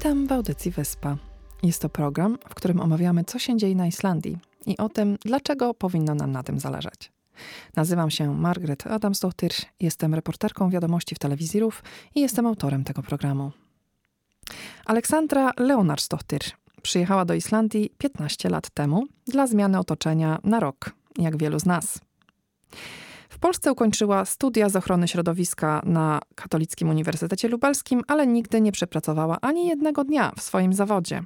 Witam w audycji Wyspa. Jest to program, w którym omawiamy, co się dzieje na Islandii i o tym, dlaczego powinno nam na tym zależeć. Nazywam się Margaret Adamsdottir, jestem reporterką wiadomości w telewizji RUF i jestem autorem tego programu. Aleksandra Leonarsdottir przyjechała do Islandii 15 lat temu dla zmiany otoczenia na rok, jak wielu z nas. Polsce ukończyła studia z ochrony środowiska na Katolickim Uniwersytecie Lubelskim, ale nigdy nie przepracowała ani jednego dnia w swoim zawodzie.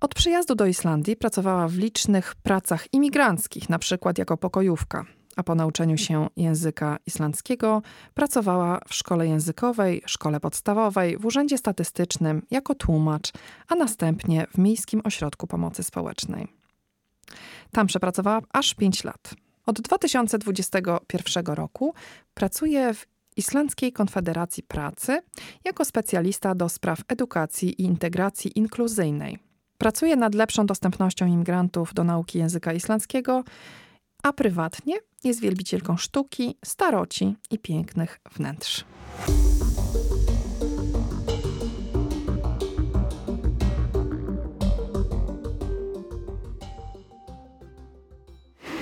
Od przyjazdu do Islandii pracowała w licznych pracach imigranckich, na przykład jako pokojówka, a po nauczeniu się języka islandzkiego pracowała w szkole językowej, szkole podstawowej, w urzędzie statystycznym jako tłumacz, a następnie w Miejskim Ośrodku Pomocy Społecznej. Tam przepracowała aż 5 lat. Od 2021 roku pracuje w Islandzkiej Konfederacji Pracy jako specjalista do spraw edukacji i integracji inkluzyjnej. Pracuje nad lepszą dostępnością imigrantów do nauki języka islandzkiego, a prywatnie jest wielbicielką sztuki, staroci i pięknych wnętrz.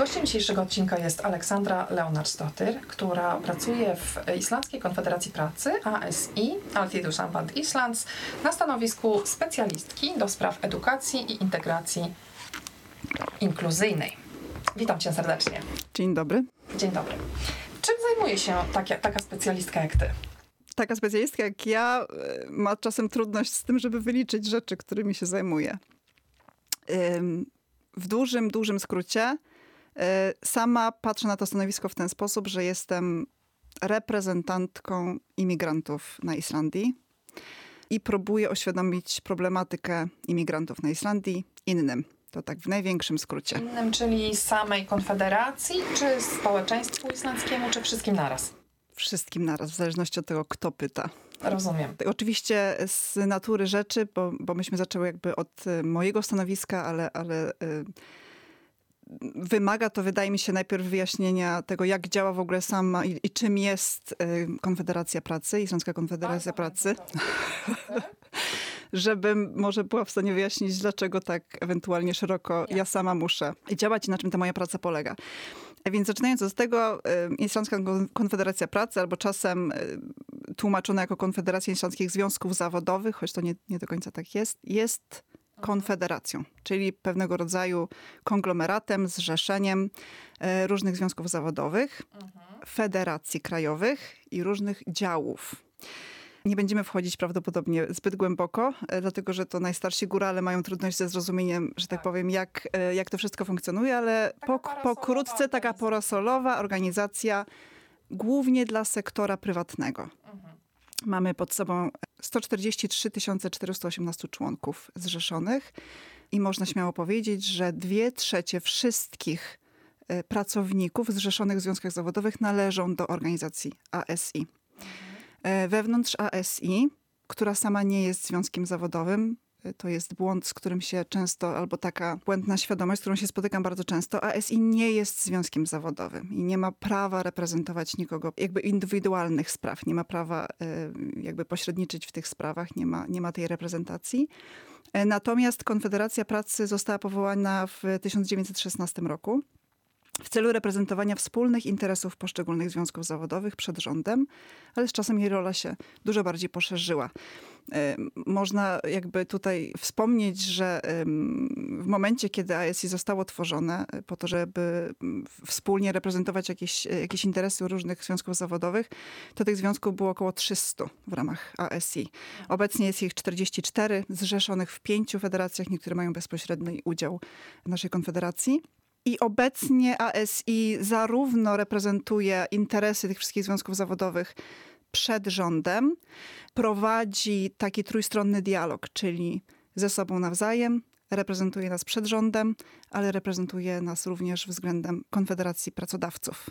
Gościem dzisiejszego odcinka jest Aleksandra Leonardsdottir, która pracuje w Islandzkiej Konfederacji Pracy ASI, Alþýðusamband Islands, na stanowisku specjalistki do spraw edukacji i integracji inkluzyjnej. Witam cię serdecznie. Dzień dobry. Dzień dobry. Czym zajmuje się taka, taka specjalistka jak ty? Taka specjalistka jak ja e, ma czasem trudność z tym, żeby wyliczyć rzeczy, którymi się zajmuje. W dużym, dużym skrócie sama patrzę na to stanowisko w ten sposób, że jestem reprezentantką imigrantów na Islandii i próbuję oświadomić problematykę imigrantów na Islandii innym. To tak w największym skrócie. Innym, czyli samej konfederacji, czy społeczeństwu islandzkiemu, czy wszystkim naraz? Wszystkim naraz, w zależności od tego, kto pyta. Rozumiem. Oczywiście z natury rzeczy, bo, bo myśmy zaczęły jakby od e, mojego stanowiska, ale, ale y wymaga to, wydaje mi się, najpierw wyjaśnienia tego, jak działa w ogóle sama i, i czym jest y, Konfederacja Pracy, Islamska Konfederacja Pracy. Żebym może była w stanie wyjaśnić, dlaczego tak ewentualnie szeroko ja sama muszę działać i na czym ta moja praca polega. Więc zaczynając od tego, y, Islamska Konfederacja Pracy, albo czasem y, tłumaczona jako Konfederacja Islamskich Związków Zawodowych, choć to nie, nie do końca tak jest, jest konfederacją, czyli pewnego rodzaju konglomeratem, zrzeszeniem e, różnych związków zawodowych, federacji krajowych i różnych działów. Nie będziemy wchodzić prawdopodobnie zbyt głęboko, e, dlatego że to najstarsi górale mają trudność ze zrozumieniem, że tak, tak. powiem, jak, e, jak to wszystko funkcjonuje, ale po, pokrótce taka porasolowa organizacja głównie dla sektora prywatnego. Mhm. Mamy pod sobą 143 418 członków zrzeszonych i można śmiało powiedzieć, że dwie trzecie wszystkich e, pracowników zrzeszonych w związkach zawodowych należą do organizacji ASI. E, wewnątrz ASI, która sama nie jest związkiem zawodowym, to jest błąd, z którym się często, albo taka błędna świadomość, z którą się spotykam bardzo często. ASI nie jest związkiem zawodowym i nie ma prawa reprezentować nikogo, jakby indywidualnych spraw. Nie ma prawa e, jakby pośredniczyć w tych sprawach, nie ma, nie ma tej reprezentacji. E, natomiast Konfederacja Pracy została powołana w 1916 roku w celu reprezentowania wspólnych interesów poszczególnych związków zawodowych przed rządem, ale z czasem jej rola się dużo bardziej poszerzyła. Można jakby tutaj wspomnieć, że w momencie, kiedy ASI zostało tworzone e, po to, żeby wspólnie reprezentować jakieś, e, jakieś interesy różnych związków zawodowych, to tych związków było około 300 w ramach ASI. Obecnie jest ich 44, zrzeszonych w pięciu federacjach, niektóre mają bezpośredni udział w naszej konfederacji. I obecnie ASI zarówno reprezentuje interesy tych wszystkich związków zawodowych przed rządem, prowadzi taki trójstronny dialog, czyli ze sobą nawzajem, reprezentuje nas przed rządem, ale reprezentuje nas również względem Konfederacji Pracodawców.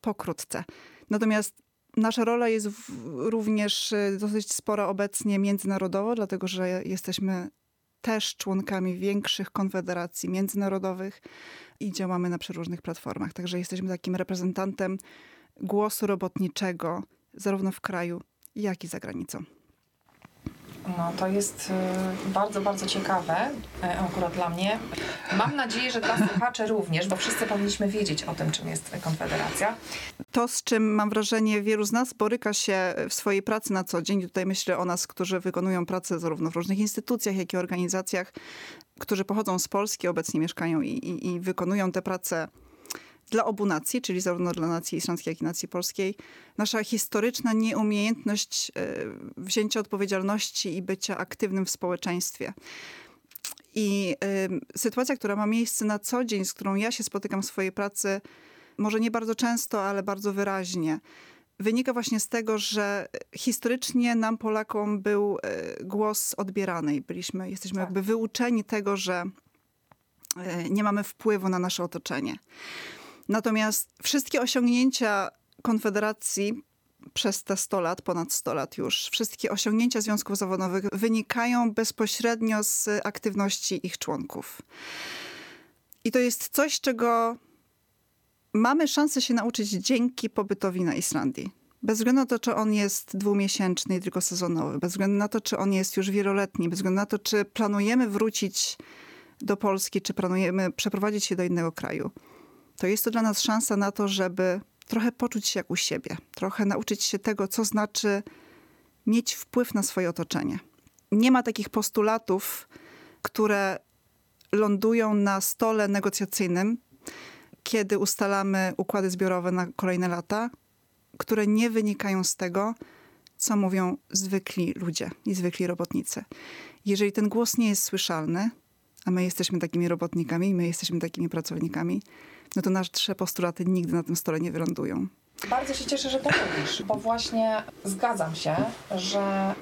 Pokrótce. Natomiast nasza rola jest również y, dosyć spora obecnie międzynarodowo, dlatego że jesteśmy też członkami większych konfederacji międzynarodowych i działamy na przeróżnych platformach. Także jesteśmy takim reprezentantem głosu robotniczego zarówno w kraju, jak i za granicą. No to jest y, bardzo, bardzo ciekawe y, akurat dla mnie. Mam nadzieję, że dla słuchaczy również, bo wszyscy powinniśmy wiedzieć o tym, czym jest Konfederacja. To, z czym mam wrażenie wielu z nas boryka się w swojej pracy na co dzień, tutaj myślę o nas, którzy wykonują pracę zarówno w różnych instytucjach, jak i organizacjach, którzy pochodzą z Polski, obecnie mieszkają i, i, i wykonują tę pracę dla obu nacji, czyli zarówno dla nacji islamskiej, jak i nacji polskiej, nasza historyczna nieumiejętność e, wzięcia odpowiedzialności i bycia aktywnym w społeczeństwie. I y, sytuacja, która ma miejsce na co dzień, z którą ja się spotykam w swojej pracy, może nie bardzo często, ale bardzo wyraźnie, wynika właśnie z tego, że historycznie nam, Polakom, był y, głos odbierany i byliśmy, jesteśmy tak. jakby wyuczeni tego, że y, nie mamy wpływu na nasze otoczenie. Natomiast wszystkie osiągnięcia Konfederacji przez te 100 lat, ponad 100 lat już, wszystkie osiągnięcia związków zawodowych wynikają bezpośrednio z aktywności ich członków. I to jest coś, czego mamy szansę się nauczyć dzięki pobytowi na Islandii. Bez względu na to, czy on jest dwumiesięczny i tylko sezonowy, bez względu na to, czy on jest już wieloletni, bez względu na to, czy planujemy wrócić do Polski, czy planujemy przeprowadzić się do innego kraju to jest to dla nas szansa na to, żeby trochę poczuć się jak u siebie, trochę nauczyć się tego, co znaczy mieć wpływ na swoje otoczenie. Nie ma takich postulatów, które lądują na stole negocjacyjnym, kiedy ustalamy układy zbiorowe na kolejne lata, które nie wynikają z tego, co mówią zwykli ludzie i zwykli robotnicy. Jeżeli ten głos nie jest słyszalny, a my jesteśmy takimi robotnikami, my jesteśmy takimi pracownikami, no to nasze postulaty nigdy na tym stole nie wylądują. Bardzo się cieszę, że to mówisz, bo właśnie zgadzam się, że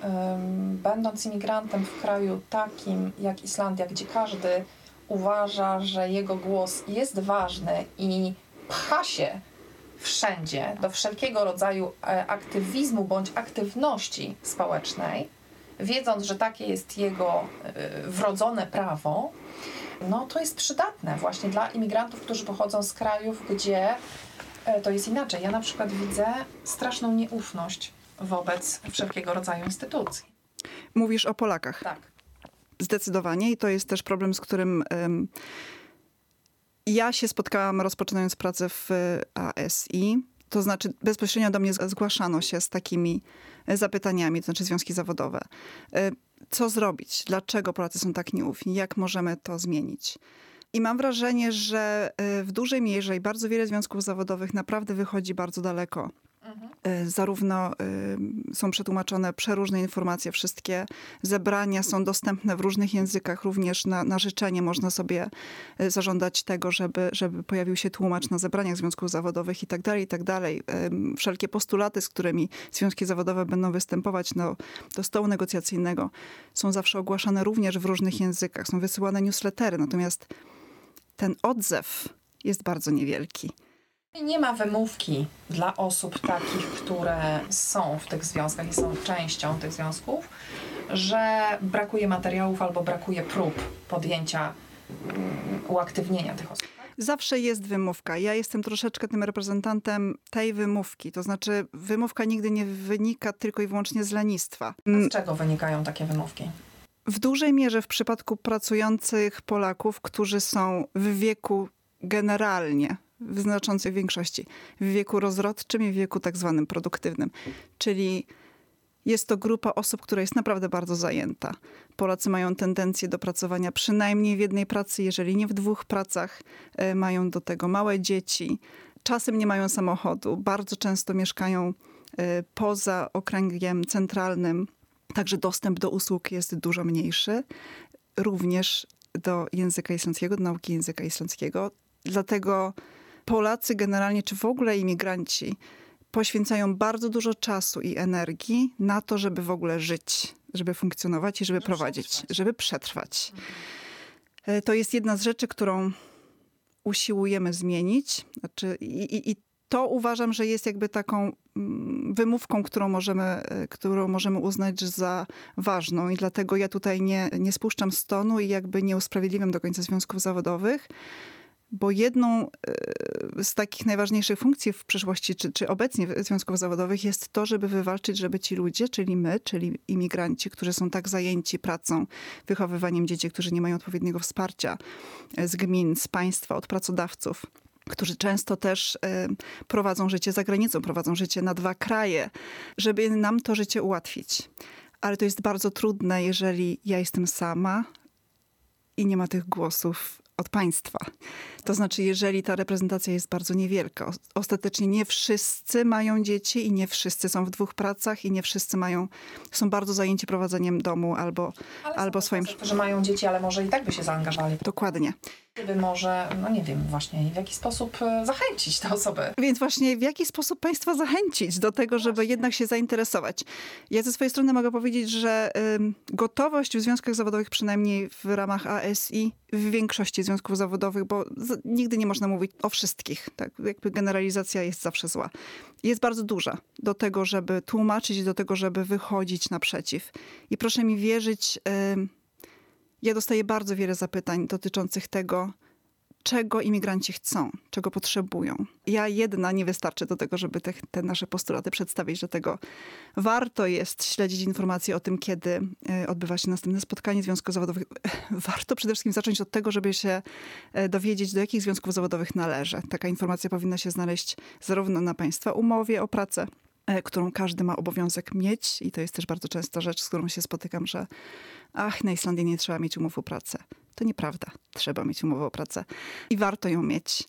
będąc imigrantem w kraju takim jak Islandia, gdzie każdy uważa, że jego głos jest ważny i pcha się wszędzie do wszelkiego rodzaju e, aktywizmu bądź aktywności społecznej, wiedząc, że takie jest jego e, wrodzone prawo, no to jest przydatne właśnie dla imigrantów, którzy pochodzą z krajów, gdzie e, to jest inaczej. Ja na przykład widzę straszną nieufność wobec wszelkiego rodzaju instytucji. Mówisz o Polakach. Tak. Zdecydowanie i to jest też problem, z którym um, ja się spotkałam rozpoczynając pracę w ASI. To znaczy bezpośrednio do mnie zgłaszano się z takimi zapytaniami, to znaczy związki zawodowe. E, co zrobić? Dlaczego Polacy są tak nieufni? Jak możemy to zmienić? I mam wrażenie, że e, w dużej mierze i bardzo wiele związków zawodowych naprawdę wychodzi bardzo daleko. Zarówno y, są przetłumaczone przeróżne informacje, wszystkie zebrania są dostępne w różnych językach, również na, na życzenie można sobie y, zażądać tego, żeby, żeby pojawił się tłumacz na zebraniach związków zawodowych i tak dalej, i tak dalej. Wszelkie postulaty, z którymi związki zawodowe będą występować no, do stołu negocjacyjnego są zawsze ogłaszane również w różnych językach, są wysyłane newslettery, natomiast ten odzew jest bardzo niewielki. Nie ma wymówki dla osób takich, które są w tych związkach i są częścią tych związków, że brakuje materiałów albo brakuje prób podjęcia, mm, uaktywnienia tych osób. Tak? Zawsze jest wymówka. Ja jestem troszeczkę tym reprezentantem tej wymówki. To znaczy, wymówka nigdy nie wynika tylko i wyłącznie z lenistwa. A z czego wynikają takie wymówki? W dużej mierze w przypadku pracujących Polaków, którzy są w wieku generalnie w znaczącej większości w wieku rozrodczym i w wieku tak zwanym produktywnym. Czyli jest to grupa osób, która jest naprawdę bardzo zajęta. Polacy mają tendencję do pracowania przynajmniej w jednej pracy, jeżeli nie w dwóch pracach. E, mają do tego małe dzieci. Czasem nie mają samochodu. Bardzo często mieszkają e, poza okręgiem centralnym. Także dostęp do usług jest dużo mniejszy. Również do języka islandzkiego, do nauki języka islandzkiego. Dlatego Polacy generalnie, czy w ogóle imigranci, poświęcają bardzo dużo czasu i energii na to, żeby w ogóle żyć, żeby funkcjonować i żeby no, prowadzić, przetrwać. żeby przetrwać. Mhm. To jest jedna z rzeczy, którą usiłujemy zmienić. Znaczy, i, i, to uważam, że jest jakby taką mm, wymówką, którą możemy, e, którą możemy uznać za ważną i dlatego ja tutaj nie, nie spuszczam stonu i jakby nie usprawiedliwiam do końca związków zawodowych, bo jedną e, z takich najważniejszych funkcji w przyszłości, czy, czy obecnie w związków zawodowych jest to, żeby wywalczyć, żeby ci ludzie, czyli my, czyli imigranci, którzy są tak zajęci pracą, wychowywaniem dzieci, którzy nie mają odpowiedniego wsparcia e, z gmin, z państwa, od pracodawców, którzy często też y, prowadzą życie za granicą, prowadzą życie na dwa kraje, żeby nam to życie ułatwić. Ale to jest bardzo trudne, jeżeli ja jestem sama i nie ma tych głosów od państwa. To znaczy, jeżeli ta reprezentacja jest bardzo niewielka, ostatecznie nie wszyscy mają dzieci i nie wszyscy są w dwóch pracach i nie wszyscy mają, są bardzo zajęci prowadzeniem domu albo, albo swoim... Którzy mają dzieci, ale może i tak by się zaangażowali. Dokładnie. Gdyby może, no nie wiem właśnie, w jaki sposób e, zachęcić te osoby. Więc właśnie w jaki sposób państwa zachęcić do tego, żeby właśnie. jednak się zainteresować. Ja ze swojej strony mogę powiedzieć, że y, gotowość w związkach zawodowych, przynajmniej w ramach ASI, w większości związków zawodowych, bo z, nigdy nie można mówić o wszystkich, tak? Jakby generalizacja jest zawsze zła. Jest bardzo duża do tego, żeby tłumaczyć, do tego, żeby wychodzić naprzeciw. I proszę mi wierzyć, y, ja dostaję bardzo wiele zapytań dotyczących tego, czego imigranci chcą, czego potrzebują. Ja jedna nie wystarczy do tego, żeby te, te, nasze postulaty przedstawić, dlatego warto jest śledzić informacje o tym, kiedy e, odbywa się następne spotkanie związków zawodowych. Warto przede wszystkim zacząć od tego, żeby się e, dowiedzieć, do jakich związków zawodowych należy. Taka informacja powinna się znaleźć zarówno na państwa umowie o pracę, którą każdy ma obowiązek mieć i to jest też bardzo często rzecz, z którą się spotykam, że ach, na Islandii nie trzeba mieć umów o pracę. To nieprawda. Trzeba mieć umowę o pracę i warto ją mieć.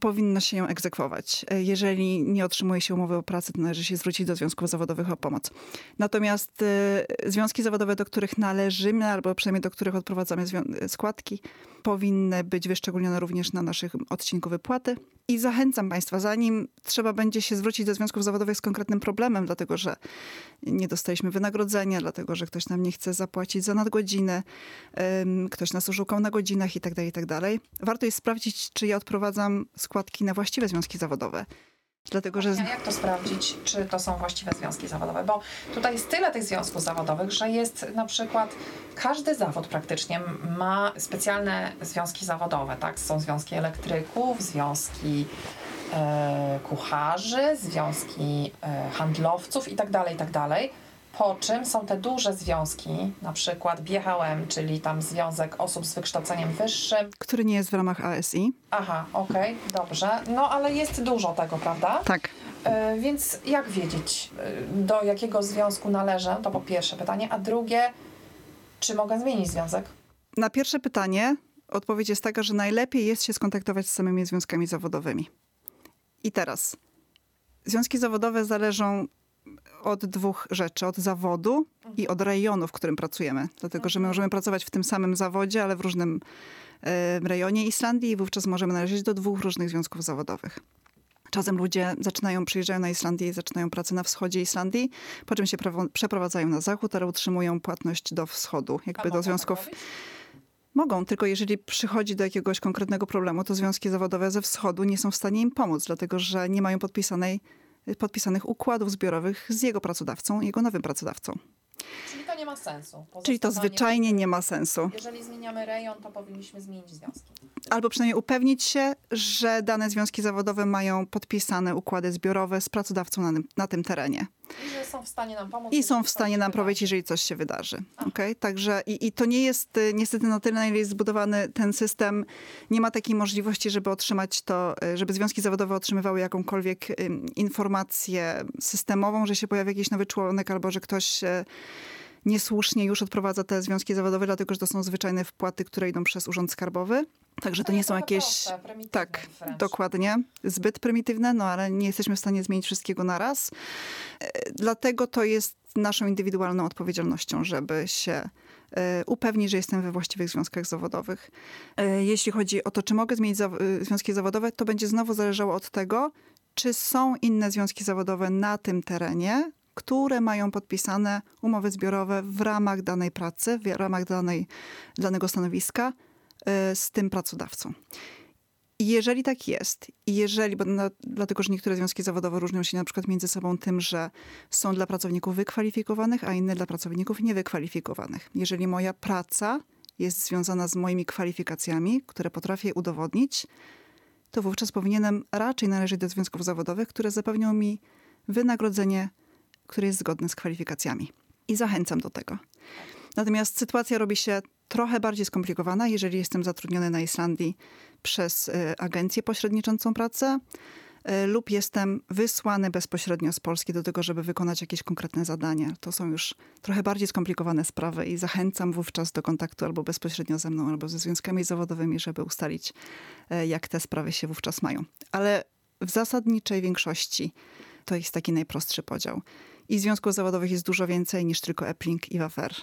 Powinno się ją egzekwować. Jeżeli nie otrzymuje się umowy o pracę, to należy się zwrócić do związków zawodowych o pomoc. Natomiast y, związki zawodowe, do których należymy, albo przynajmniej do których odprowadzamy składki, powinny być wyszczególnione również na naszych odcinku wypłaty. I zachęcam Państwa, zanim trzeba będzie się zwrócić do związków zawodowych z konkretnym problemem, dlatego że nie dostaliśmy wynagrodzenia, dlatego że ktoś nam nie chce zapłacić za nadgodziny, ktoś nas oszukał na godzinach itd., tak itd., tak warto jest sprawdzić, czy ja odprowadzam składki na właściwe związki zawodowe. Dlatego, że... Jak to sprawdzić, czy to są właściwe związki zawodowe? Bo tutaj jest tyle tych związków zawodowych, że jest na przykład każdy zawód praktycznie ma specjalne związki zawodowe, tak? Są związki elektryków, związki e, kucharzy, związki e, handlowców itd., tak itd. Po czym są te duże związki, na przykład BHM, czyli tam Związek Osób z Wykształceniem Wyższym. Który nie jest w ramach ASI. Aha, okej, okay, dobrze. No ale jest dużo tego, prawda? Tak. Y, więc jak wiedzieć, y, do jakiego związku należę? To po pierwsze pytanie. A drugie, czy mogę zmienić związek? Na pierwsze pytanie odpowiedź jest taka, że najlepiej jest się skontaktować z samymi związkami zawodowymi. I teraz. Związki zawodowe zależą od dwóch rzeczy. Od zawodu i od rejonu, w którym pracujemy. Dlatego, że my możemy pracować w tym samym zawodzie, ale w różnym e, rejonie Islandii i wówczas możemy należeć do dwóch różnych związków zawodowych. Czasem ludzie zaczynają, przyjeżdżają na Islandię i zaczynają pracę na wschodzie Islandii, po czym się przeprowadzają na zachód, ale utrzymują płatność do wschodu, jakby do związków. Tak Mogą, tylko jeżeli przychodzi do jakiegoś konkretnego problemu, to związki zawodowe ze wschodu nie są w stanie im pomóc, dlatego że nie mają podpisanej podpisanych układów zbiorowych z jego pracodawcą, jego nowym pracodawcą. Nie ma sensu. Czyli to zwyczajnie nie ma sensu. Jeżeli zmieniamy rejon, to powinniśmy zmienić związki. Albo przynajmniej upewnić się, że dane związki zawodowe mają podpisane układy zbiorowe z pracodawcą na, na tym terenie. I że są w stanie nam pomóc. I są w stanie nam powiedzieć, jeżeli coś się wydarzy. Okay? Także i, i to nie jest y, niestety na tyle, na ile jest zbudowany ten system. Nie ma takiej możliwości, żeby otrzymać to, y, żeby związki zawodowe otrzymywały jakąkolwiek informację systemową, że się pojawia jakiś nowy członek albo że ktoś y, niesłusznie już odprowadza te związki zawodowe, dlatego że to są zwyczajne wpłaty, które idą przez Urząd Skarbowy. Także to nie są jakieś. Proste, tak, wręcz. dokładnie. Zbyt prymitywne, no ale nie jesteśmy w stanie zmienić wszystkiego naraz. E, dlatego to jest naszą indywidualną odpowiedzialnością, żeby się e, upewnić, że jestem we właściwych związkach zawodowych. E, jeśli chodzi o to, czy mogę zmienić związki zawodowe, to będzie znowu zależało od tego, czy są inne związki zawodowe na tym terenie, które mają podpisane umowy zbiorowe w ramach danej pracy, w ramach danej, danego stanowiska e, z tym pracodawcą. Jeżeli tak jest, i jeżeli, bo na, dlatego, że niektóre związki zawodowe różnią się na przykład między sobą tym, że są dla pracowników wykwalifikowanych, a inne dla pracowników niewykwalifikowanych. Jeżeli moja praca jest związana z moimi kwalifikacjami, które potrafię udowodnić, to wówczas powinienem raczej należeć do związków zawodowych, które zapewnią mi wynagrodzenie, które jest zgodne z kwalifikacjami. I zachęcam do tego. Natomiast sytuacja robi się trochę bardziej skomplikowana, jeżeli jestem zatrudniony na Islandii przez y, agencję pośredniczącą pracę y, lub jestem wysłany bezpośrednio z Polski do tego, żeby wykonać jakieś konkretne zadania. To są już trochę bardziej skomplikowane sprawy i zachęcam wówczas do kontaktu albo bezpośrednio ze mną, albo ze związkami zawodowymi, żeby ustalić, y, jak te sprawy się wówczas mają. Ale w zasadniczej większości to jest taki najprostszy podział. I związków zawodowych jest dużo więcej niż tylko Epling i Wafer.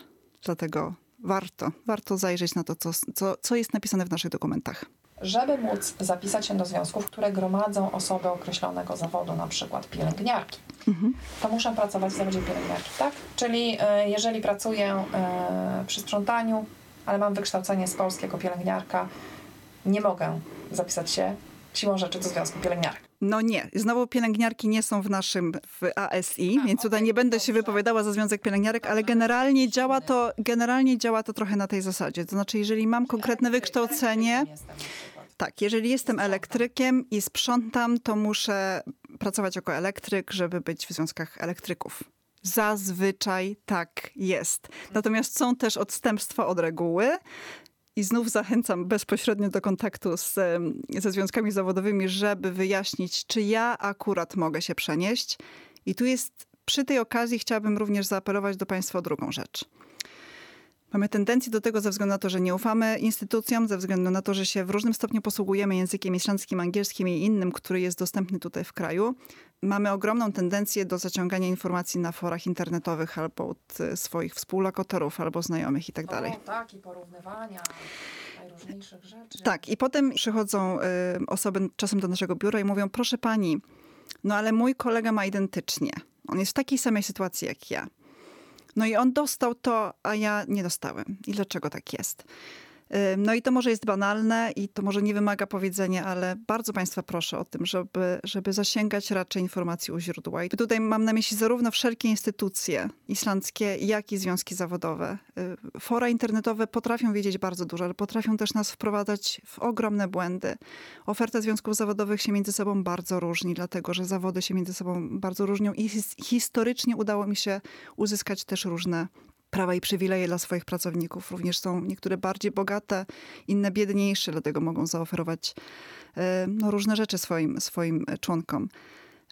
Dlatego warto, warto zajrzeć na to, co, co, co jest napisane w naszych dokumentach. Żeby móc zapisać się do związków, które gromadzą osoby określonego zawodu, na przykład pielęgniarki, mhm. to muszę pracować w zawodzie pielęgniarki, tak? Czyli y, jeżeli pracuję y, przy sprzątaniu, ale mam wykształcenie z Polski jako pielęgniarka, nie mogę zapisać się siłą rzeczy do Związku Pielęgniarek. No nie. Znowu pielęgniarki nie są w naszym w ASI, A, więc tutaj okay, nie będę dobrze. się wypowiadała za Związek Pielęgniarek, ale generalnie działa to, generalnie działa to trochę na tej zasadzie. To znaczy, jeżeli mam konkretne wykształcenie, tak, jeżeli jestem elektrykiem i sprzątam, to muszę pracować jako elektryk, żeby być w związkach elektryków. Zazwyczaj tak jest. Natomiast są też odstępstwa od reguły. I znów zachęcam bezpośrednio do kontaktu z, ze związkami zawodowymi, żeby wyjaśnić, czy ja akurat mogę się przenieść. I tu jest, przy tej okazji chciałabym również zaapelować do Państwa o drugą rzecz. Mamy tendencję do tego ze względu na to, że nie ufamy instytucjom, ze względu na to, że się w różnym stopniu posługujemy językiem islandzkim, angielskim i innym, który jest dostępny tutaj w kraju. Mamy ogromną tendencję do zaciągania informacji na forach internetowych albo od e, swoich współlokatorów albo znajomych i tak dalej. O, tak, i porównywania najróżniejszych rzeczy. Tak, i potem przychodzą y, osoby czasem do naszego biura i mówią, proszę pani, no ale mój kolega ma identycznie. On jest w takiej samej sytuacji jak ja. No i on dostał to, a ja nie dostałem. I dlaczego tak jest? No i to może jest banalne i to może nie wymaga powiedzenia, ale bardzo Państwa proszę o tym, żeby, żeby zasięgać raczej informacji u źródła. I tutaj mam na myśli zarówno wszelkie instytucje islandzkie, jak i związki zawodowe. Fora internetowe potrafią wiedzieć bardzo dużo, ale potrafią też nas wprowadzać w ogromne błędy. Oferta związków zawodowych się między sobą bardzo różni, dlatego że zawody się między sobą bardzo różnią i historycznie udało mi się uzyskać też różne prawa i przywileje dla swoich pracowników. Również są niektóre bardziej bogate, inne biedniejsze, dlatego mogą zaoferować e, no, różne rzeczy swoim, swoim członkom.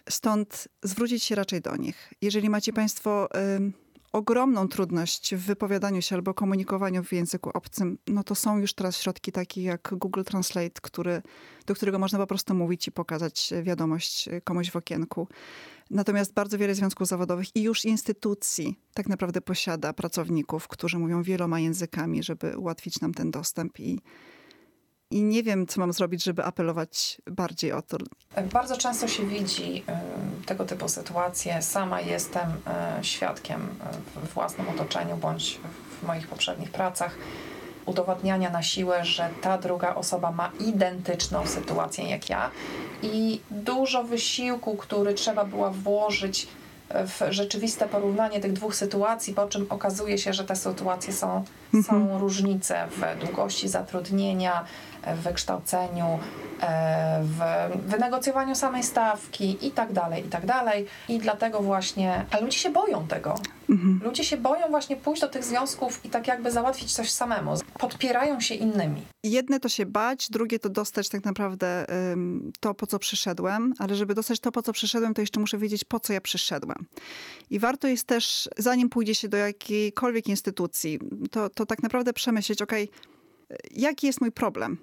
Stąd zwrócić się raczej do nich. Jeżeli macie Państwo ogromną trudność w wypowiadaniu się albo komunikowaniu w języku obcym, no to są już teraz środki takie jak Google Translate, który, do którego można po prostu mówić i pokazać wiadomość komuś w okienku. Natomiast bardzo wiele związków zawodowych i już instytucji tak naprawdę posiada pracowników, którzy mówią wieloma językami, żeby ułatwić nam ten dostęp i, i nie wiem, co mam zrobić, żeby apelować bardziej o to. Bardzo często się widzi tego typu sytuacje. Sama jestem e, świadkiem e, w własnym otoczeniu bądź w moich poprzednich pracach udowadniania na siłę, że ta druga osoba ma identyczną sytuację jak ja i dużo wysiłku, który trzeba było włożyć w rzeczywiste porównanie tych dwóch sytuacji, po czym okazuje się, że te sytuacje są, mhm. są różnice w długości zatrudnienia, w wykształceniu, e, w wynegocjowaniu samej stawki i tak dalej, i tak dalej. I dlatego właśnie, a ludzie się boją tego. Mhm. Ludzie się boją właśnie pójść do tych związków i tak jakby załatwić coś samemu. Podpierają się innymi. Jedne to się bać, drugie to dostać tak naprawdę to, po co przyszedłem, ale żeby dostać to, po co przyszedłem, to jeszcze muszę wiedzieć, po co ja przyszedłem. I warto jest też, zanim pójdzie się do jakiejkolwiek instytucji, to, to tak naprawdę przemyśleć, ok, jaki jest mój problem?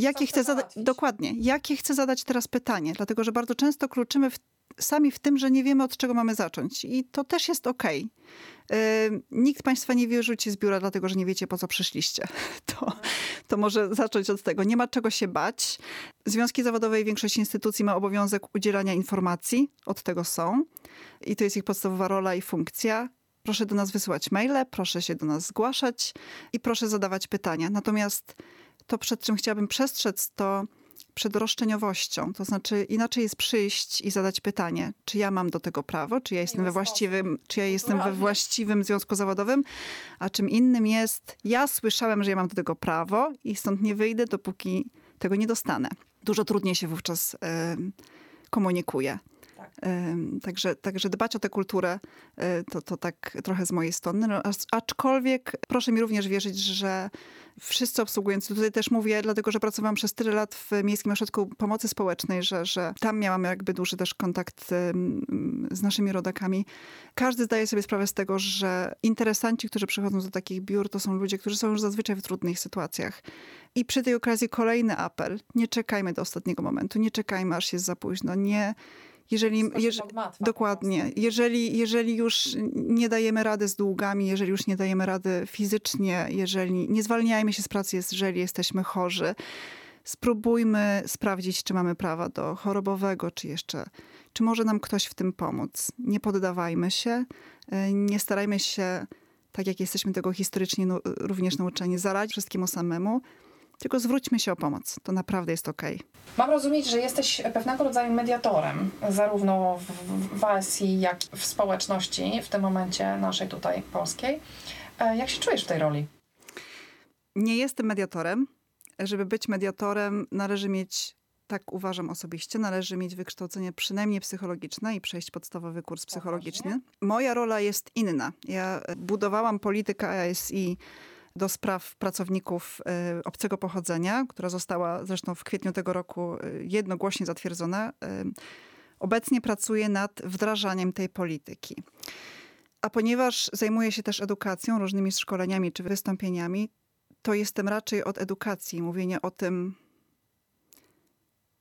Jakie chcę zadać, dokładnie, jakie chcę zadać teraz pytanie, dlatego że bardzo często kluczymy w, sami w tym, że nie wiemy od czego mamy zacząć i to też jest okej. Okay. Yy, nikt Państwa nie wyrzuci z biura, dlatego że nie wiecie, po co przyszliście. To, to może zacząć od tego. Nie ma czego się bać. Związki zawodowe i większość instytucji ma obowiązek udzielania informacji. Od tego są. I to jest ich podstawowa rola i funkcja. Proszę do nas wysyłać maile, proszę się do nas zgłaszać i proszę zadawać pytania. Natomiast to, przed czym chciałabym przestrzec, to przed roszczeniowością. To znaczy inaczej jest przyjść i zadać pytanie, czy ja mam do tego prawo, czy ja jestem we właściwym, czy ja jestem we właściwym związku zawodowym, a czym innym jest, ja słyszałem, że ja mam do tego prawo i stąd nie wyjdę, dopóki tego nie dostanę. Dużo trudniej się wówczas y, komunikuje. Także, także dbać o tę kulturę e, to, to tak trochę z mojej strony. No, aczkolwiek proszę mi również wierzyć, że wszyscy obsługujący, tutaj też mówię, dlatego że pracowałam przez tyle lat w Miejskim Ośrodku Pomocy Społecznej, że, że tam miałam jakby duży też kontakt z naszymi rodakami. Każdy zdaje sobie sprawę z tego, że interesanci, którzy przychodzą do takich biur, to są ludzie, którzy są już zazwyczaj w trudnych sytuacjach. I przy tej okazji kolejny apel. Nie czekajmy do ostatniego momentu, nie czekajmy, aż jest za późno. Nie, jeżeli, jeż, dokładnie, jeżeli, jeżeli już nie dajemy rady z długami, jeżeli już nie dajemy rady fizycznie, jeżeli nie zwalniajmy się z pracy, jeżeli jesteśmy chorzy, spróbujmy sprawdzić, czy mamy prawa do chorobowego, czy jeszcze, czy może nam ktoś w tym pomóc. Nie poddawajmy się, e, nie starajmy się, tak jak jesteśmy tego historycznie również nauczeni, zaradzić wszystkiemu samemu, tylko zwróćmy się o pomoc. To naprawdę jest ok. Mam rozumieć, że jesteś pewnego rodzaju mediatorem, zarówno w, w jak i w społeczności, w tym momencie naszej tutaj polskiej. E, jak się czujesz w tej roli? Nie jestem mediatorem. Żeby być mediatorem, należy mieć tak uważam osobiście, należy mieć wykształcenie przynajmniej psychologiczne i przejść podstawowy kurs psychologiczny. Moja rola jest inna. Ja budowałam politykę ASI do spraw pracowników y, obcego pochodzenia, która została zresztą w kwietniu tego roku y, jednogłośnie zatwierdzona, y, obecnie pracuje nad wdrażaniem tej polityki. A ponieważ zajmuję się też edukacją, różnymi szkoleniami czy wystąpieniami, to jestem raczej od edukacji, mówienia o tym,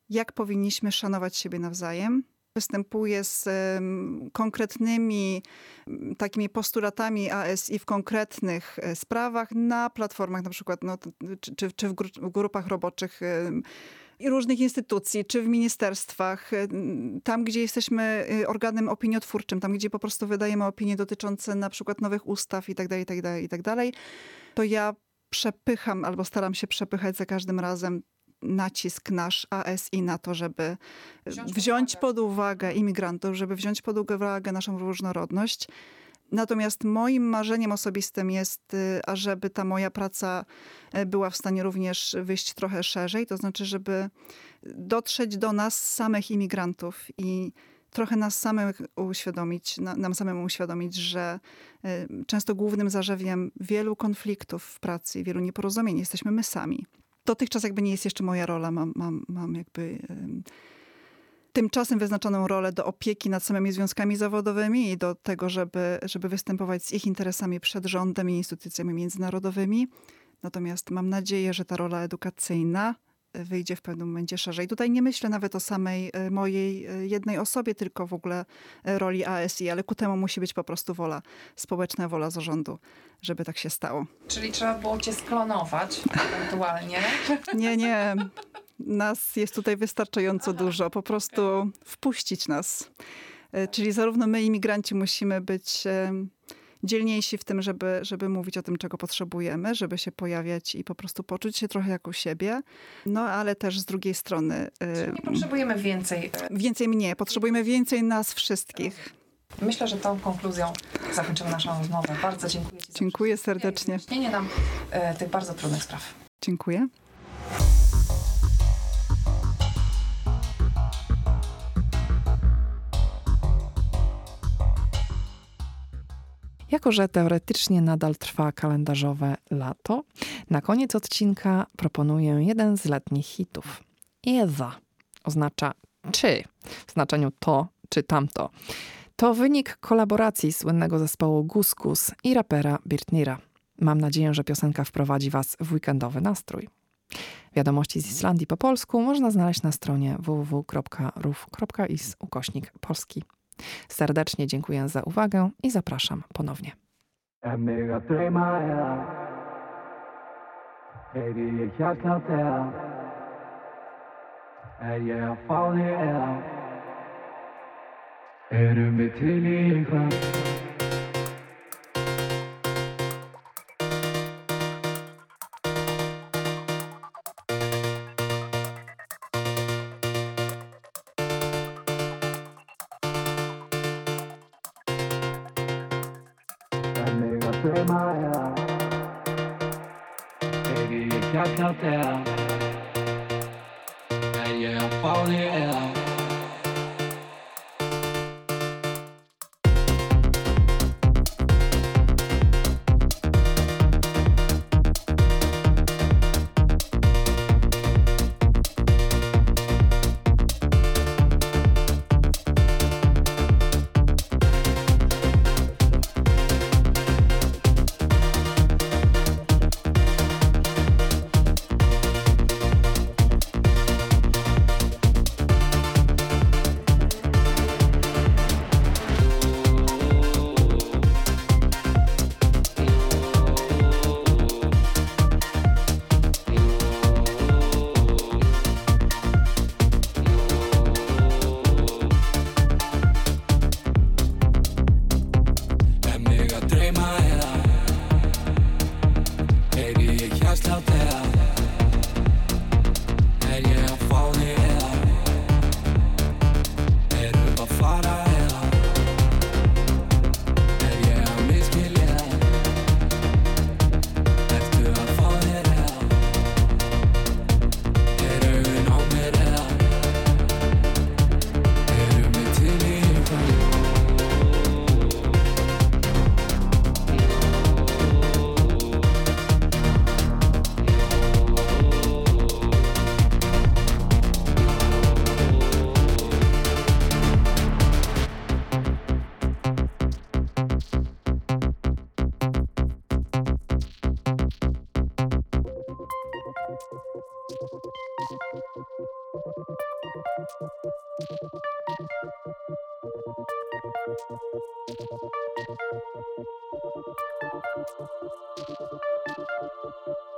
jak powinniśmy szanować siebie nawzajem, występuje z konkretnymi takimi postulatami ASI w konkretnych e, sprawach na platformach na przykład, no, czy, czy w grupach roboczych i różnych instytucji, czy w ministerstwach, tam gdzie jesteśmy y, organem opiniotwórczym, tam gdzie po prostu wydajemy opinie dotyczące na przykład nowych ustaw i tak dalej, i tak dalej, i tak dalej, to ja przepycham albo staram się przepychać za każdym razem nacisk nasz ASI na to, żeby wziąć, wziąć pod uwagę imigrantów, żeby wziąć pod uwagę naszą różnorodność. Natomiast moim marzeniem osobistym jest, y, ażeby ta moja praca y, była w stanie również wyjść trochę szerzej, to znaczy, żeby dotrzeć do nas samych imigrantów i trochę nas samych uświadomić, nam samemu uświadomić, że y, często głównym zarzewiem wielu konfliktów w pracy, wielu nieporozumień jesteśmy my sami dotychczas jakby nie jest jeszcze moja rola. Mam, mam, mam jakby tymczasem wyznaczoną rolę do opieki nad samymi związkami zawodowymi i do tego, żeby, żeby występować z ich interesami przed rządem i instytucjami międzynarodowymi. Natomiast mam nadzieję, że ta rola edukacyjna wyjdzie w pewnym momencie szerzej. Tutaj nie myślę nawet o samej e, mojej e, jednej osobie, tylko w ogóle e, roli ASI, ale ku temu musi być po prostu wola społeczna, wola zarządu, żeby tak się stało. Czyli trzeba było cię sklonować ewentualnie? Nie, nie. Nas jest tutaj wystarczająco Aha. dużo. Po prostu wpuścić nas. Czyli zarówno my, imigranci, musimy być dzielniejsi w tym, żeby, żeby mówić o tym, czego potrzebujemy, żeby się pojawiać i po prostu poczuć się trochę jak u siebie. No ale też z drugiej strony. Czyli nie potrzebujemy więcej. Więcej mnie, potrzebujemy więcej nas wszystkich. Myślę, że tą konkluzją zakończymy naszą rozmowę. Bardzo dziękuję Ci. Dziękuję serdecznie. Wyjaśnienie nam e, tych bardzo trudnych spraw. Dziękuję. Jako, że teoretycznie nadal trwa kalendarzowe lato, na koniec odcinka proponuję jeden z letnich hitów. Ewa oznacza czy w znaczeniu to czy tamto. To wynik kolaboracji słynnego zespołu Guskus i rapera Birtnira. Mam nadzieję, że piosenka wprowadzi Was w weekendowy nastrój. Wiadomości z Islandii po polsku można znaleźć na stronie www.ruf.is ukośnik polski. Serdecznie dziękuję za uwagę i zapraszam ponownie. save my life. Baby, you got nothing, and you're falling.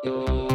You.